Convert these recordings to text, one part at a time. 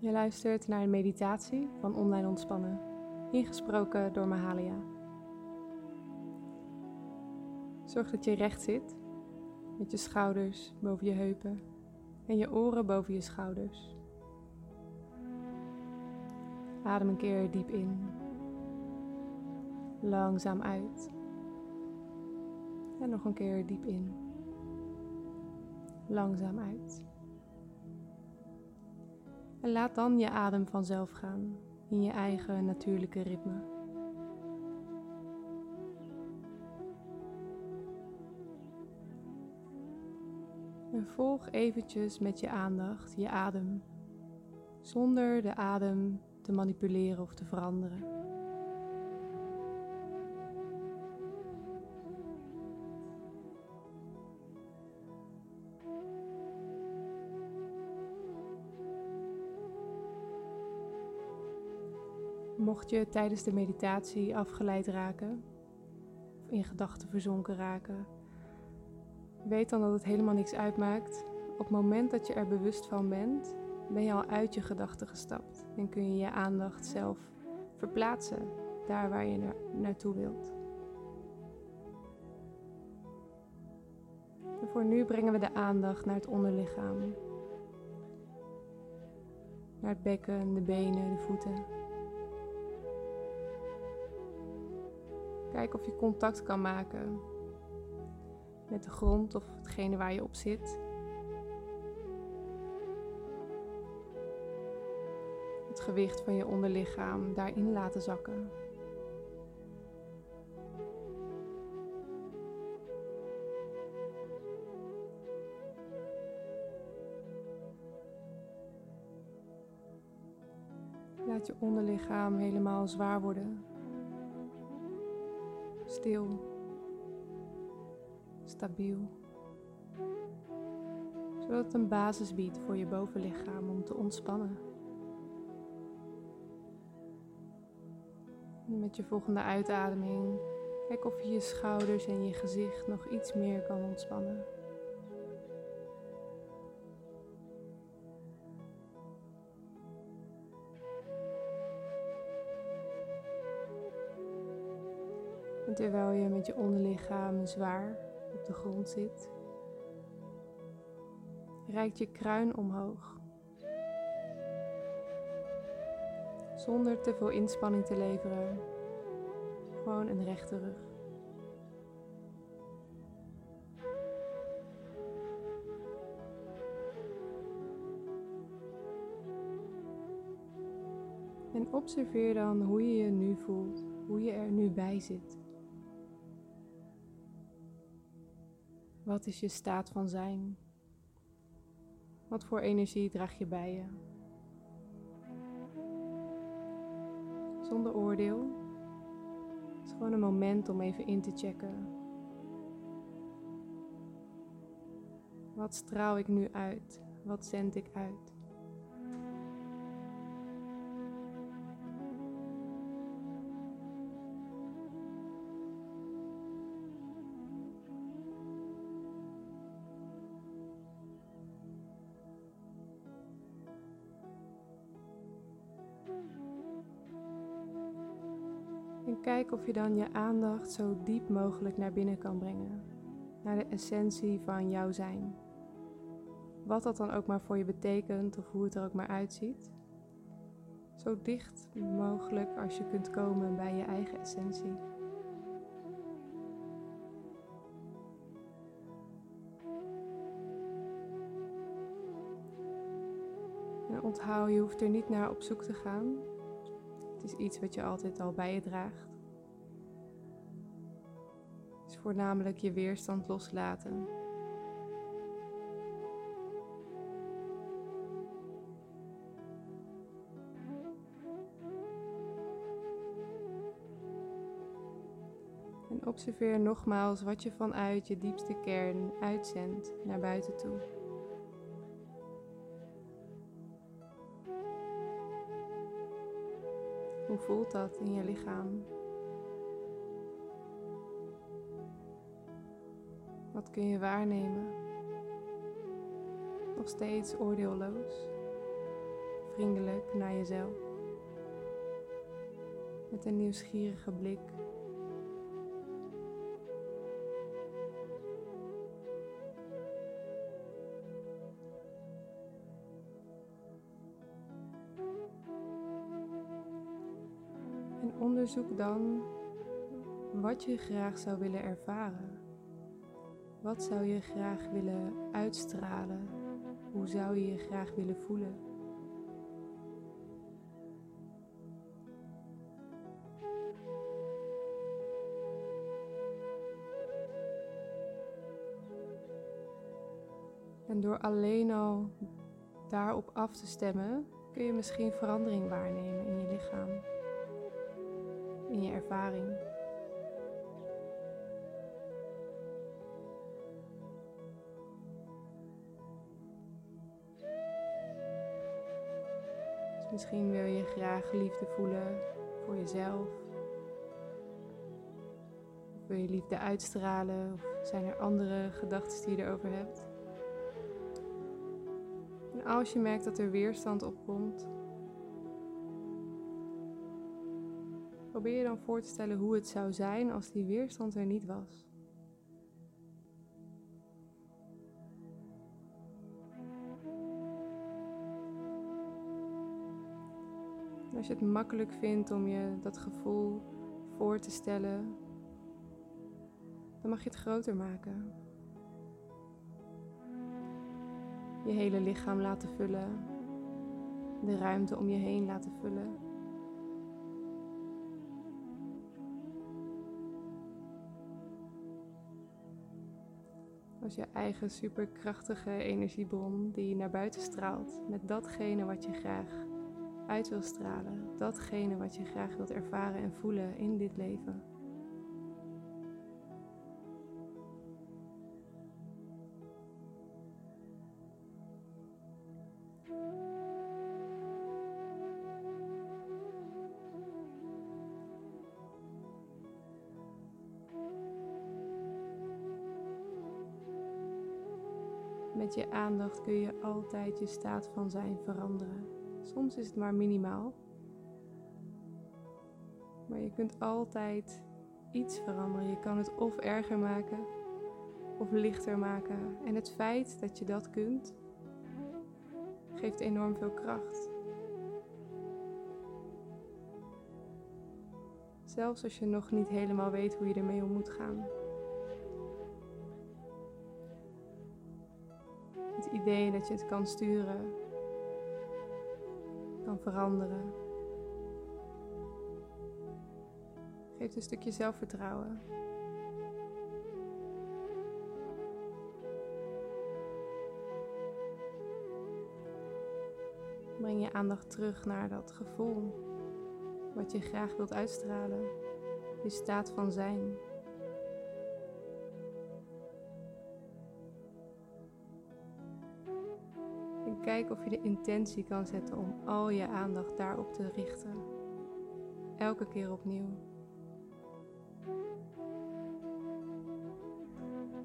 Je luistert naar een meditatie van Online Ontspannen, ingesproken door Mahalia. Zorg dat je recht zit, met je schouders boven je heupen en je oren boven je schouders. Adem een keer diep in, langzaam uit en nog een keer diep in, langzaam uit. En laat dan je adem vanzelf gaan in je eigen natuurlijke ritme. En volg eventjes met je aandacht je adem, zonder de adem te manipuleren of te veranderen. Mocht je tijdens de meditatie afgeleid raken in gedachten verzonken raken, weet dan dat het helemaal niks uitmaakt. Op het moment dat je er bewust van bent, ben je al uit je gedachten gestapt en kun je je aandacht zelf verplaatsen daar waar je naar, naartoe wilt. Voor nu brengen we de aandacht naar het onderlichaam, naar het bekken, de benen, de voeten. Kijk of je contact kan maken met de grond of hetgene waar je op zit. Het gewicht van je onderlichaam daarin laten zakken. Laat je onderlichaam helemaal zwaar worden stil, stabiel, zodat het een basis biedt voor je bovenlichaam om te ontspannen. met je volgende uitademing, kijk of je je schouders en je gezicht nog iets meer kan ontspannen. Terwijl je met je onderlichaam zwaar op de grond zit, reikt je kruin omhoog. Zonder te veel inspanning te leveren. Gewoon een rechte rug. En observeer dan hoe je je nu voelt, hoe je er nu bij zit. Wat is je staat van zijn? Wat voor energie draag je bij je? Zonder oordeel. Het is gewoon een moment om even in te checken. Wat straal ik nu uit? Wat zend ik uit? En kijk of je dan je aandacht zo diep mogelijk naar binnen kan brengen, naar de essentie van jouw zijn. Wat dat dan ook maar voor je betekent of hoe het er ook maar uitziet. Zo dicht mogelijk als je kunt komen bij je eigen essentie. En onthoud, je hoeft er niet naar op zoek te gaan. Het is iets wat je altijd al bij je draagt. Het is voornamelijk je weerstand loslaten. En observeer nogmaals wat je vanuit je diepste kern uitzendt naar buiten toe. Voelt dat in je lichaam? Wat kun je waarnemen? Nog steeds oordeelloos, vriendelijk naar jezelf. Met een nieuwsgierige blik. Onderzoek dan wat je graag zou willen ervaren. Wat zou je graag willen uitstralen? Hoe zou je je graag willen voelen? En door alleen al daarop af te stemmen, kun je misschien verandering waarnemen in je lichaam, in je ervaring. Dus misschien wil je graag liefde voelen voor jezelf. Of wil je liefde uitstralen? Of zijn er andere gedachten die je erover hebt? En als je merkt dat er weerstand opkomt, probeer je dan voor te stellen hoe het zou zijn als die weerstand er niet was. als je het makkelijk vindt om je dat gevoel voor te stellen, dan mag je het groter maken. Je hele lichaam laten vullen, de ruimte om je heen laten vullen. Je eigen superkrachtige energiebron die naar buiten straalt met datgene wat je graag uit wil stralen. Datgene wat je graag wilt ervaren en voelen in dit leven. Met je aandacht kun je altijd je staat van zijn veranderen. Soms is het maar minimaal. Maar je kunt altijd iets veranderen. Je kan het of erger maken of lichter maken. En het feit dat je dat kunt, geeft enorm veel kracht. Zelfs als je nog niet helemaal weet hoe je ermee om moet gaan. Idee dat je het kan sturen kan veranderen. Geeft een stukje zelfvertrouwen. Breng je aandacht terug naar dat gevoel wat je graag wilt uitstralen, je staat van zijn. Kijk of je de intentie kan zetten om al je aandacht daarop te richten. Elke keer opnieuw.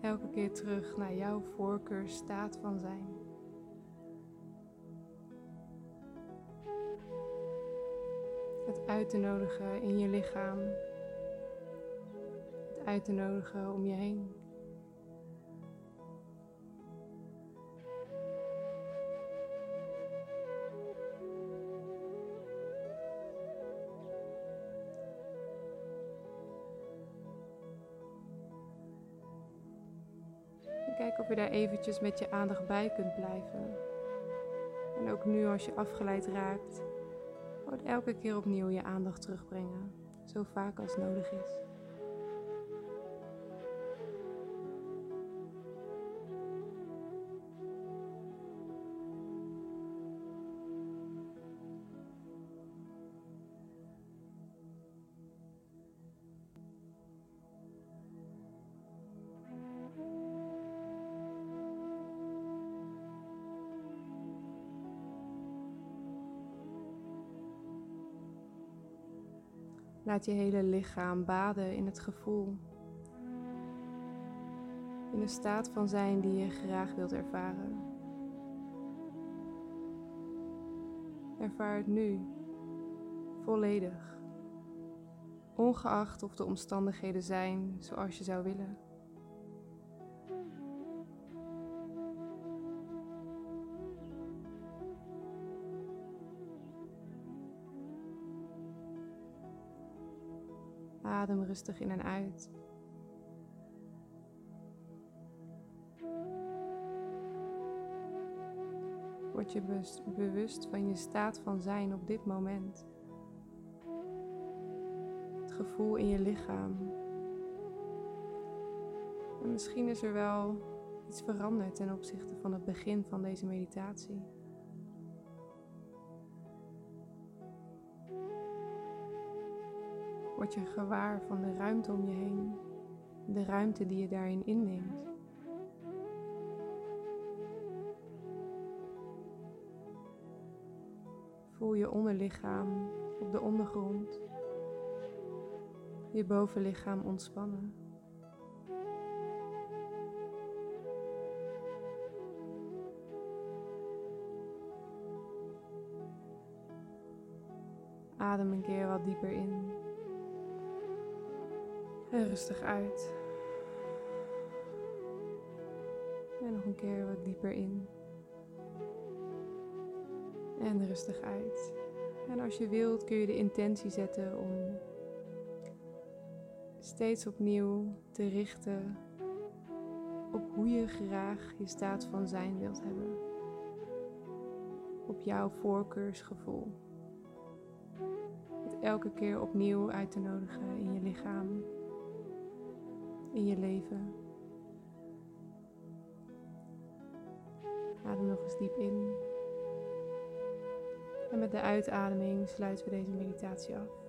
Elke keer terug naar jouw voorkeur staat van zijn. Het uit te nodigen in je lichaam. Het uit te nodigen om je heen. Of je daar eventjes met je aandacht bij kunt blijven. En ook nu als je afgeleid raakt, wordt elke keer opnieuw je aandacht terugbrengen, zo vaak als nodig is. Laat je hele lichaam baden in het gevoel. In de staat van zijn die je graag wilt ervaren. Ervaar het nu volledig, ongeacht of de omstandigheden zijn zoals je zou willen. Adem rustig in en uit. Word je bewust van je staat van zijn op dit moment. Het gevoel in je lichaam. En misschien is er wel iets veranderd ten opzichte van het begin van deze meditatie. Word je gewaar van de ruimte om je heen, de ruimte die je daarin inneemt. Voel je onderlichaam op de ondergrond, je bovenlichaam ontspannen. Adem een keer wat dieper in. En rustig uit. En nog een keer wat dieper in. En rustig uit. En als je wilt kun je de intentie zetten om steeds opnieuw te richten op hoe je graag je staat van zijn wilt hebben. Op jouw voorkeursgevoel. Het elke keer opnieuw uit te nodigen in je lichaam in je leven. Adem nog eens diep in. En met de uitademing sluiten we deze meditatie af.